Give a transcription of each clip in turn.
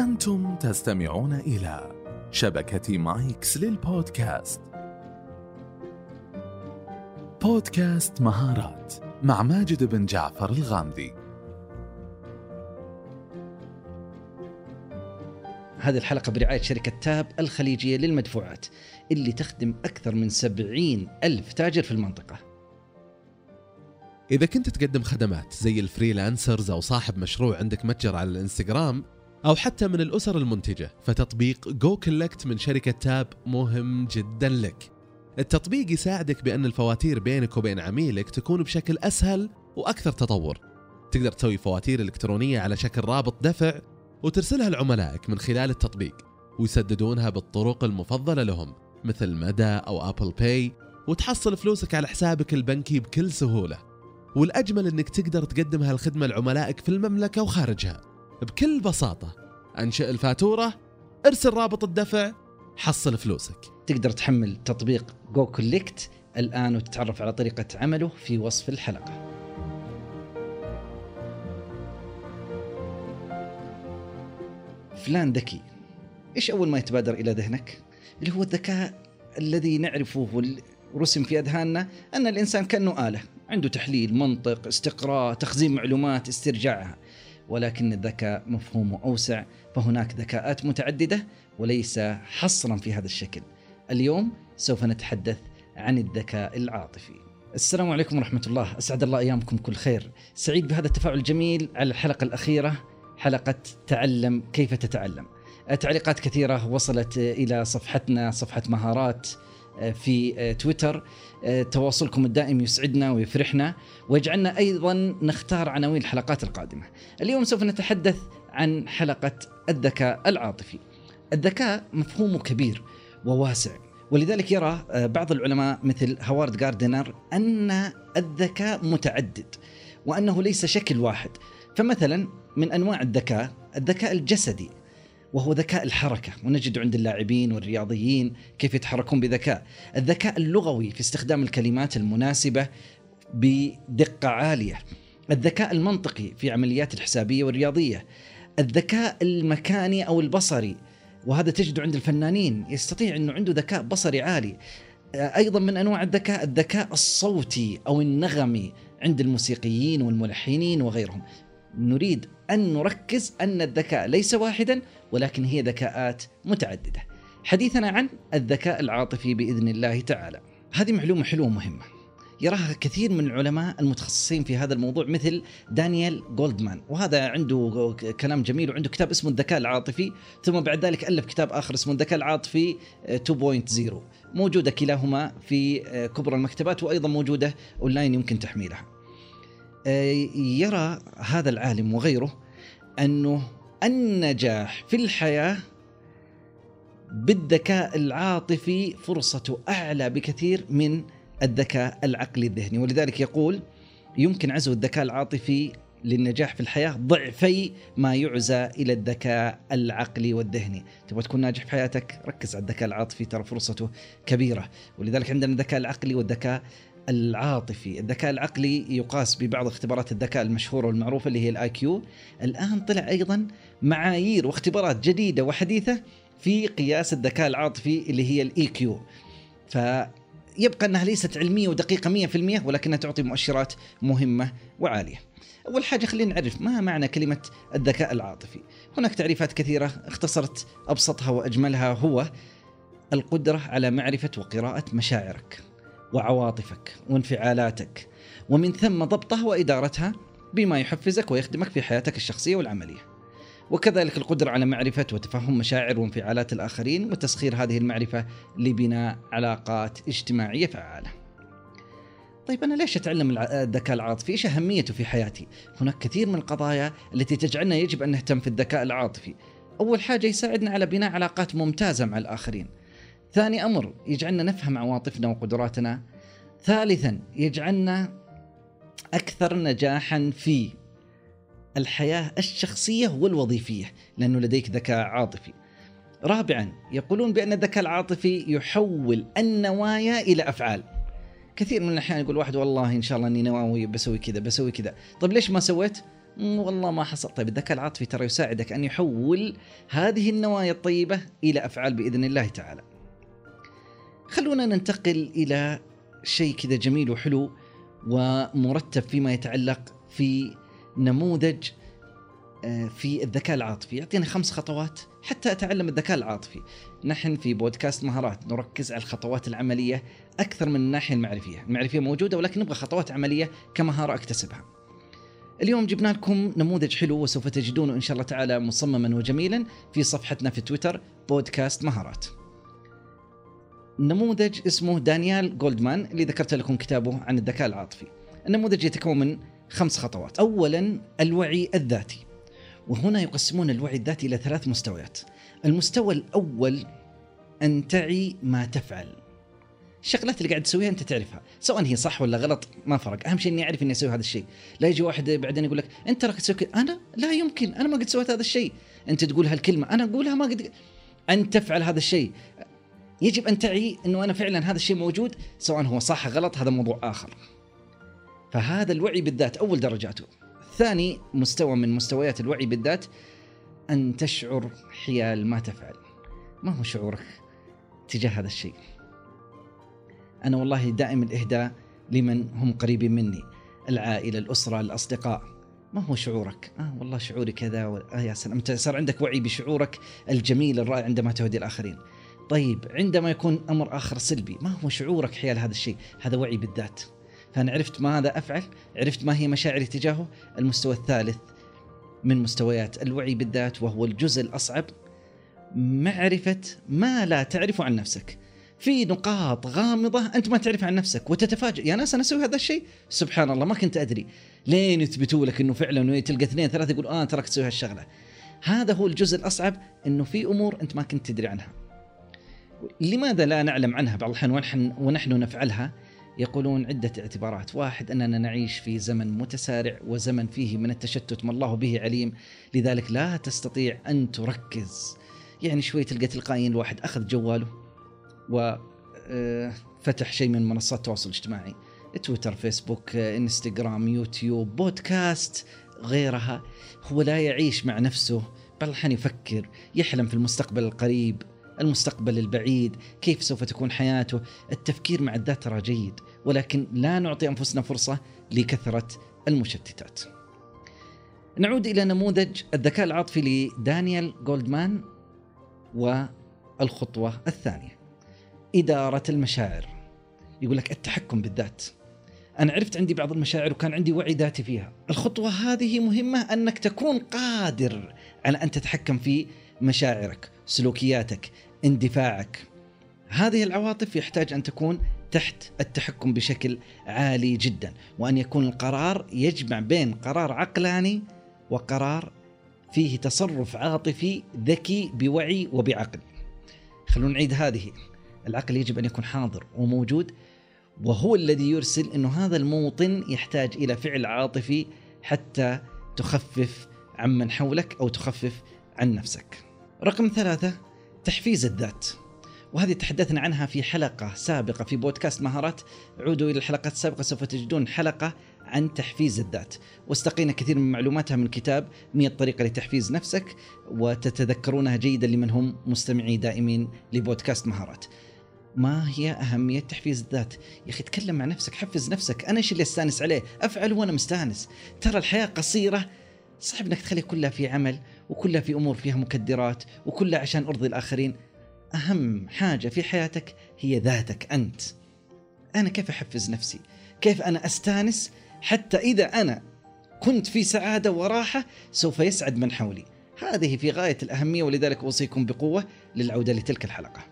أنتم تستمعون إلى شبكة مايكس للبودكاست. بودكاست مهارات مع ماجد بن جعفر الغامدي. هذه الحلقة برعاية شركة Tap الخليجية للمدفوعات اللي تخدم أكثر من سبعين ألف تاجر في المنطقة. إذا كنت تقدم خدمات زي ال freelancers أو صاحب مشروع عندك متجر على الإنستغرام أو حتى من الأسر المنتجة. فتطبيق Go Collect من شركة Tap مهم جدا لك. التطبيق يساعدك بأن الفواتير بينك وبين عميلك تكون بشكل أسهل وأكثر تطور. تقدر تسوي فواتير إلكترونية على شكل رابط دفع وترسلها لعملائك من خلال التطبيق ويسددونها بالطرق المفضلة لهم مثل مدى أو Apple Pay وتحصل فلوسك على حسابك البنكي بكل سهولة. والأجمل أنك تقدر تقدم هالخدمة لعملائك في المملكة وخارجها. بكل بساطة. أنشئ الفاتورة ارسل رابط الدفع حصل فلوسك. تقدر تحمل تطبيق جو كوليكت الآن وتتعرف على طريقة عمله في وصف الحلقة. فلان ذكي. إيش أول ما يتبادر إلى ذهنك؟ اللي هو الذكاء الذي نعرفه ورسم في أذهاننا أن الإنسان كأنه آلة، عنده تحليل، منطق، استقراء، تخزين معلومات، استرجاعها. ولكن الذكاء مفهومه أوسع، فهناك ذكاءات متعددة وليس حصرا في هذا الشكل. اليوم سوف نتحدث عن الذكاء العاطفي. السلام عليكم ورحمة الله، أسعد الله أيامكم كل خير، سعيد بهذا التفاعل الجميل على الحلقة الأخيرة حلقة تعلم كيف تتعلم تعليقات كثيرة وصلت إلى صفحتنا صفحة مهارات في تويتر. تواصلكم الدائم يسعدنا ويفرحنا. ويجعلنا أيضا نختار عناوين الحلقات القادمة. اليوم سوف نتحدث عن حلقة الذكاء العاطفي. الذكاء مفهومه كبير وواسع. ولذلك يرى بعض العلماء مثل هوارد جاردنر أن الذكاء متعدد وأنه ليس شكل واحد. فمثلا من أنواع الذكاء الذكاء الجسدي. وهو ذكاء الحركة ونجد عند اللاعبين والرياضيين كيف يتحركون بذكاء. الذكاء اللغوي في استخدام الكلمات المناسبة بدقة عالية. الذكاء المنطقي في عمليات الحسابية والرياضية. الذكاء المكاني أو البصري وهذا تجده عند الفنانين يستطيع إنه عنده ذكاء بصري عالي. أيضا من أنواع الذكاء الذكاء الصوتي أو النغمي عند الموسيقيين والملحنين وغيرهم. نريد أن نركز أن الذكاء ليس واحدا ولكن هي ذكاءات متعددة. حديثنا عن الذكاء العاطفي بإذن الله تعالى. هذه معلومة حلوة مهمه. يراها كثير من العلماء المتخصصين في هذا الموضوع مثل دانيال جولدمان وهذا عنده كلام جميل وعنده كتاب اسمه الذكاء العاطفي ثم بعد ذلك ألف كتاب آخر اسمه الذكاء العاطفي 2.0 موجودة كلاهما في كبرى المكتبات وأيضا موجودة أونلاين يمكن تحميلها. يرى هذا العالم وغيره أنه النجاح في الحياة بالذكاء العاطفي فرصته أعلى بكثير من الذكاء العقلي الذهني. ولذلك يقول يمكن عزو الذكاء العاطفي للنجاح في الحياة ضعفي ما يعزى إلى الذكاء العقلي والذهني، تبغى تكون ناجح في حياتك؟ ركز على الذكاء العاطفي ترى فرصته كبيرة، ولذلك عندنا الذكاء العقلي والذكاء العاطفي. الذكاء العقلي يقاس ببعض اختبارات الذكاء المشهورة والمعروفة اللي هي ال IQ الآن طلع أيضا معايير واختبارات جديدة وحديثة في قياس الذكاء العاطفي اللي هي ال EQ فيبقى أنها ليست علمية ودقيقة 100% ولكنها تعطي مؤشرات مهمة وعالية. أول حاجة خلينا نعرف ما معنى كلمة الذكاء العاطفي؟ هناك تعريفات كثيرة اختصرت أبسطها وأجملها. هو القدرة على معرفة وقراءة مشاعرك. وعواطفك وانفعالاتك ومن ثم ضبطها وإدارتها بما يحفزك ويخدمك في حياتك الشخصية والعملية. وكذلك القدرة على معرفة وتفهم مشاعر وانفعالات الآخرين وتسخير هذه المعرفة لبناء علاقات اجتماعية فعالة. طيب أنا ليش أتعلم الذكاء العاطفي؟ إيش أهميته في حياتي؟ هناك كثير من القضايا التي تجعلنا يجب أن نهتم في الذكاء العاطفي. أول حاجة يساعدنا على بناء علاقات ممتازة مع الآخرين. ثاني أمر يجعلنا نفهم عواطفنا وقدراتنا. ثالثا يجعلنا أكثر نجاحا في الحياة الشخصية والوظيفية لأنه لديك ذكاء عاطفي. رابعا يقولون بأن الذكاء العاطفي يحول النوايا إلى أفعال. كثير من الأحيان يقول واحد والله إن شاء الله إني ناوي بسوي كذا بسوي كذا. طيب ليش ما سويت؟ "مم، والله ما حصل. طيب الذكاء العاطفي ترى يساعدك أن يحول هذه النوايا الطيبة إلى أفعال بإذن الله تعالى. خلونا ننتقل إلى شيء كذا جميل وحلو ومرتب فيما يتعلق في نموذج آه، في الذكاء العاطفي. يعطينا خمس خطوات حتى أتعلم الذكاء العاطفي. نحن في بودكاست مهارات نركز على الخطوات العملية أكثر من الناحية المعرفية. المعرفية موجودة ولكن نبغى خطوات عملية كمهارة أكتسبها. اليوم جبنا لكم نموذج حلو وسوف تجدونه إن شاء الله تعالى مصمما وجميلا في صفحتنا في تويتر بودكاست مهارات. نموذج اسمه دانيال جولدمان اللي ذكرت لكم كتابه عن الذكاء العاطفي. النموذج يتكون من خمس خطوات. اولا الوعي الذاتي. وهنا يقسمون الوعي الذاتي إلى ثلاث مستويات. المستوى الأول أن تعي ما تفعل. الشغلات اللي قاعد تسويها أنت تعرفها. سواء هي صح ولا غلط ما فرق. أهم شيء إني أعرف إني أسوي هذا الشيء. لا يجي واحد بعدين يقول لك أنت راك تسوي كذا. أنا؟ لا يمكن. أنا ما قد سويت هذا الشيء. أنت تقول هالكلمة. أنا أقولها ما قد أن تفعل هذا الشيء. يجب أن تعي إنه أنا فعلا هذا الشيء موجود سواء هو صح غلط هذا موضوع آخر. فهذا الوعي بالذات أول درجاته. ثاني مستوى من مستويات الوعي بالذات أن تشعر حيال ما تفعل. ما هو شعورك تجاه هذا الشيء؟ أنا والله دائم الإهداء لمن هم قريبين مني العائلة الأسرة الأصدقاء. ما هو شعورك؟ آه والله شعوري كذا و... آه يا سلام أنت صار عندك وعي بشعورك الجميل الرائع عندما تهدي الآخرين. طيب عندما يكون أمر آخر سلبي ما هو شعورك حيال هذا الشيء؟ هذا وعي بالذات. فأنا عرفت ماذا أفعل عرفت ما هي مشاعري تجاهه. المستوى الثالث من مستويات الوعي بالذات وهو الجزء الأصعب معرفة ما لا تعرف عن نفسك. في نقاط غامضة أنت ما تعرف عن نفسك وتتفاجئ. يا ناس أنا أسوي هذا الشيء؟ سبحان الله ما كنت أدري. لين يثبتوا لك أنه فعلا تلقى اثنين ثلاثة يقول آه تراك تسوي هالشغلة. هذا هو الجزء الأصعب أنه في أمور أنت ما كنت تدري عنها. لماذا لا نعلم عنها بعض الأحيان ونحن, ونحن نفعلها؟ يقولون عدة اعتبارات. واحد أننا نعيش في زمن متسارع وزمن فيه من التشتت ما الله به عليم. لذلك لا تستطيع أن تركز. يعني شوي تلقى تلقائيا الواحد أخذ جواله وفتح شيء من منصات التواصل الاجتماعي تويتر فيسبوك آه، انستغرام يوتيوب بودكاست غيرها. هو لا يعيش مع نفسه. بعض الأحيان يفكر يحلم في المستقبل القريب. المستقبل البعيد كيف سوف تكون حياته؟ التفكير مع الذات ترى جيد ولكن لا نعطي أنفسنا فرصة لكثرة المشتتات. نعود إلى نموذج الذكاء العاطفي لدانيال جولدمان والخطوة الثانية إدارة المشاعر. يقول لك التحكم بالذات. أنا عرفت عندي بعض المشاعر وكان عندي وعي ذاتي فيها. الخطوة هذه مهمة أنك تكون قادر على أن تتحكم في مشاعرك سلوكياتك اندفاعك. هذه العواطف يحتاج أن تكون تحت التحكم بشكل عالي جدا وأن يكون القرار يجمع بين قرار عقلاني وقرار فيه تصرف عاطفي ذكي بوعي وبعقل. خلونا نعيد هذه. العقل يجب أن يكون حاضر وموجود وهو الذي يرسل إنه هذا الموطن يحتاج إلى فعل عاطفي حتى تخفف عمن حولك أو تخفف عن نفسك. رقم ثلاثة تحفيز الذات. وهذه تحدثنا عنها في حلقة سابقة في بودكاست مهارات. عودوا إلى الحلقات السابقة سوف تجدون حلقة عن تحفيز الذات. واستقينا كثير من معلوماتها من كتاب 100 طريقة لتحفيز نفسك وتتذكرونها جيدا لمن هم مستمعي دائمين لبودكاست مهارات. ما هي أهمية تحفيز الذات؟ يا أخي تكلم مع نفسك حفز نفسك. أنا إيش اللي أستأنس عليه؟ أفعل وأنا مستأنس. ترى الحياة قصيرة صعب إنك تخلي كلها في عمل. وكلها في أمور فيها مكدرات وكلها عشان أرضي الآخرين. أهم حاجة في حياتك هي ذاتك أنت. أنا كيف أحفز نفسي؟ كيف أنا أستانس حتى إذا أنا كنت في سعادة وراحة سوف يسعد من حولي؟ هذه في غاية الأهمية ولذلك أوصيكم بقوة للعودة لتلك الحلقة.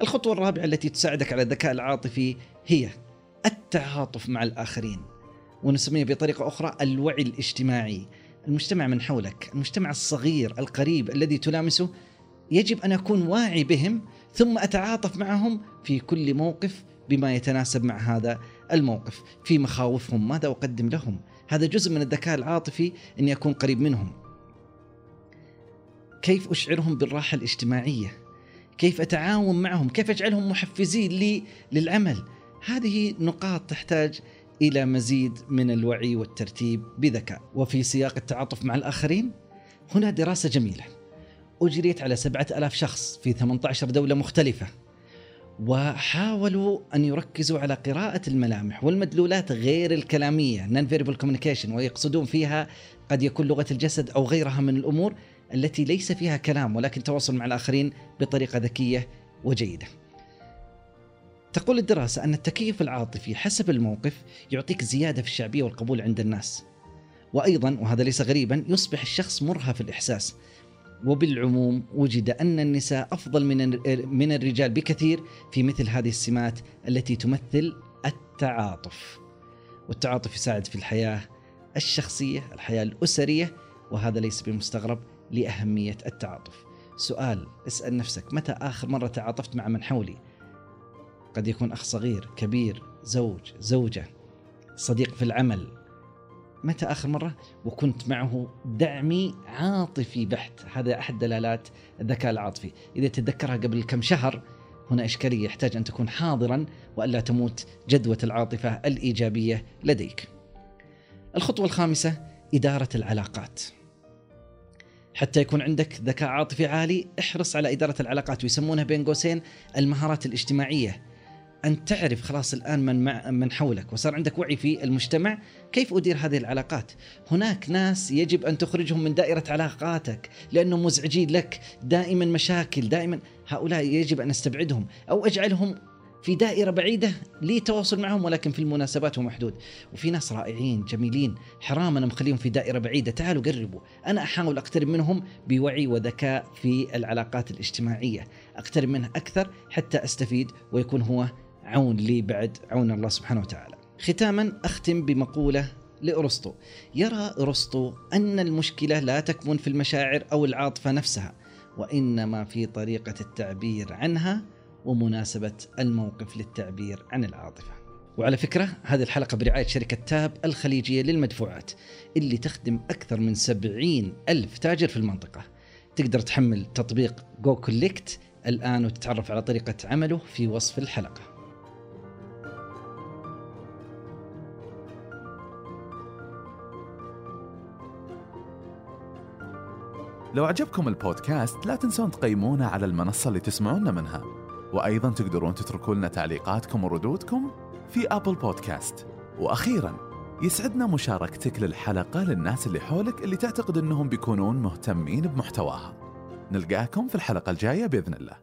الخطوة الرابعة التي تساعدك على الذكاء العاطفي هي التعاطف مع الآخرين ونسميه بطريقة أخرى الوعي الاجتماعي. المجتمع من حولك المجتمع الصغير القريب الذي تلامسه يجب أن أكون واعي بهم ثم أتعاطف معهم في كل موقف بما يتناسب مع هذا الموقف في مخاوفهم ماذا أقدم لهم؟ هذا جزء من الذكاء العاطفي اني اكون قريب منهم. كيف أشعرهم بالراحة الاجتماعية؟ كيف أتعاون معهم؟ كيف أجعلهم محفزين لي للعمل؟ هذه نقاط تحتاج إلى مزيد من الوعي والترتيب بذكاء وفي سياق التعاطف مع الآخرين هنا دراسة جميلة أجريت على 7000 شخص في 18 دولة مختلفة وحاولوا أن يركزوا على قراءة الملامح والمدلولات غير الكلامية non-verbal communication ويقصدون فيها قد يكون لغة الجسد أو غيرها من الأمور التي ليس فيها كلام ولكن تواصل مع الآخرين بطريقة ذكية وجيدة. تقول الدراسة أن التكيف العاطفي حسب الموقف يعطيك زيادة في الشعبية والقبول عند الناس. وأيضا وهذا ليس غريبا يصبح الشخص مرهف الإحساس وبالعموم وجد أن النساء أفضل من من الرجال بكثير في مثل هذه السمات التي تمثل التعاطف. والتعاطف يساعد في الحياة الشخصية، الحياة الأسرية وهذا ليس بمستغرب لأهمية التعاطف. سؤال اسأل نفسك متى آخر مرة تعاطفت مع من حولي؟ قد يكون أخ صغير، كبير، زوج، زوجة، صديق في العمل، متى آخر مرة؟ وكنت معه دعمي عاطفي بحت. هذا أحد دلالات الذكاء العاطفي. إذا تتذكرها قبل كم شهر هنا إشكالية. يحتاج أن تكون حاضرا وألا تموت جدوى العاطفة الإيجابية لديك. الخطوة الخامسة إدارة العلاقات. حتى يكون عندك ذكاء عاطفي عالي احرص على إدارة العلاقات. ويسمونها بين قوسين المهارات الاجتماعية. أن تعرف خلاص الآن من مع من حولك وصار عندك وعي في المجتمع كيف أدير هذه العلاقات؟ هناك ناس يجب أن تخرجهم من دائرة علاقاتك لأنهم مزعجين لك دائما مشاكل دائما. هؤلاء يجب أن أستبعدهم أو أجعلهم في دائرة بعيدة لي تواصل معهم ولكن في المناسبات ومحدود وفي ناس رائعين جميلين حرام أنا مخليهم في دائرة بعيدة. تعالوا قربوا. أنا أحاول أقترب منهم بوعي وذكاء في العلاقات الاجتماعية. أقترب منه أكثر حتى أستفيد ويكون هو عون لي بعد عون الله سبحانه وتعالى. ختاما أختم بمقولة لأرسطو. يرى أرسطو أن المشكلة لا تكمن في المشاعر أو العاطفة نفسها وإنما في طريقة التعبير عنها ومناسبة الموقف للتعبير عن العاطفة. وعلى فكرة هذه الحلقة برعاية شركة تاب الخليجية للمدفوعات اللي تخدم أكثر من سبعين ألف تاجر في المنطقة. تقدر تحمل تطبيق جو كوليكت الآن وتتعرف على طريقة عمله في وصف الحلقة. لو عجبكم البودكاست لا تنسون تقيمونا على المنصة اللي تسمعونا منها. وأيضا تقدرون تتركوا لنا تعليقاتكم وردودكم في أبل بودكاست. وأخيرا يسعدنا مشاركتك للحلقة للناس اللي حولك اللي تعتقد أنهم بيكونون مهتمين بمحتواها. نلقاكم في الحلقة الجاية بإذن الله.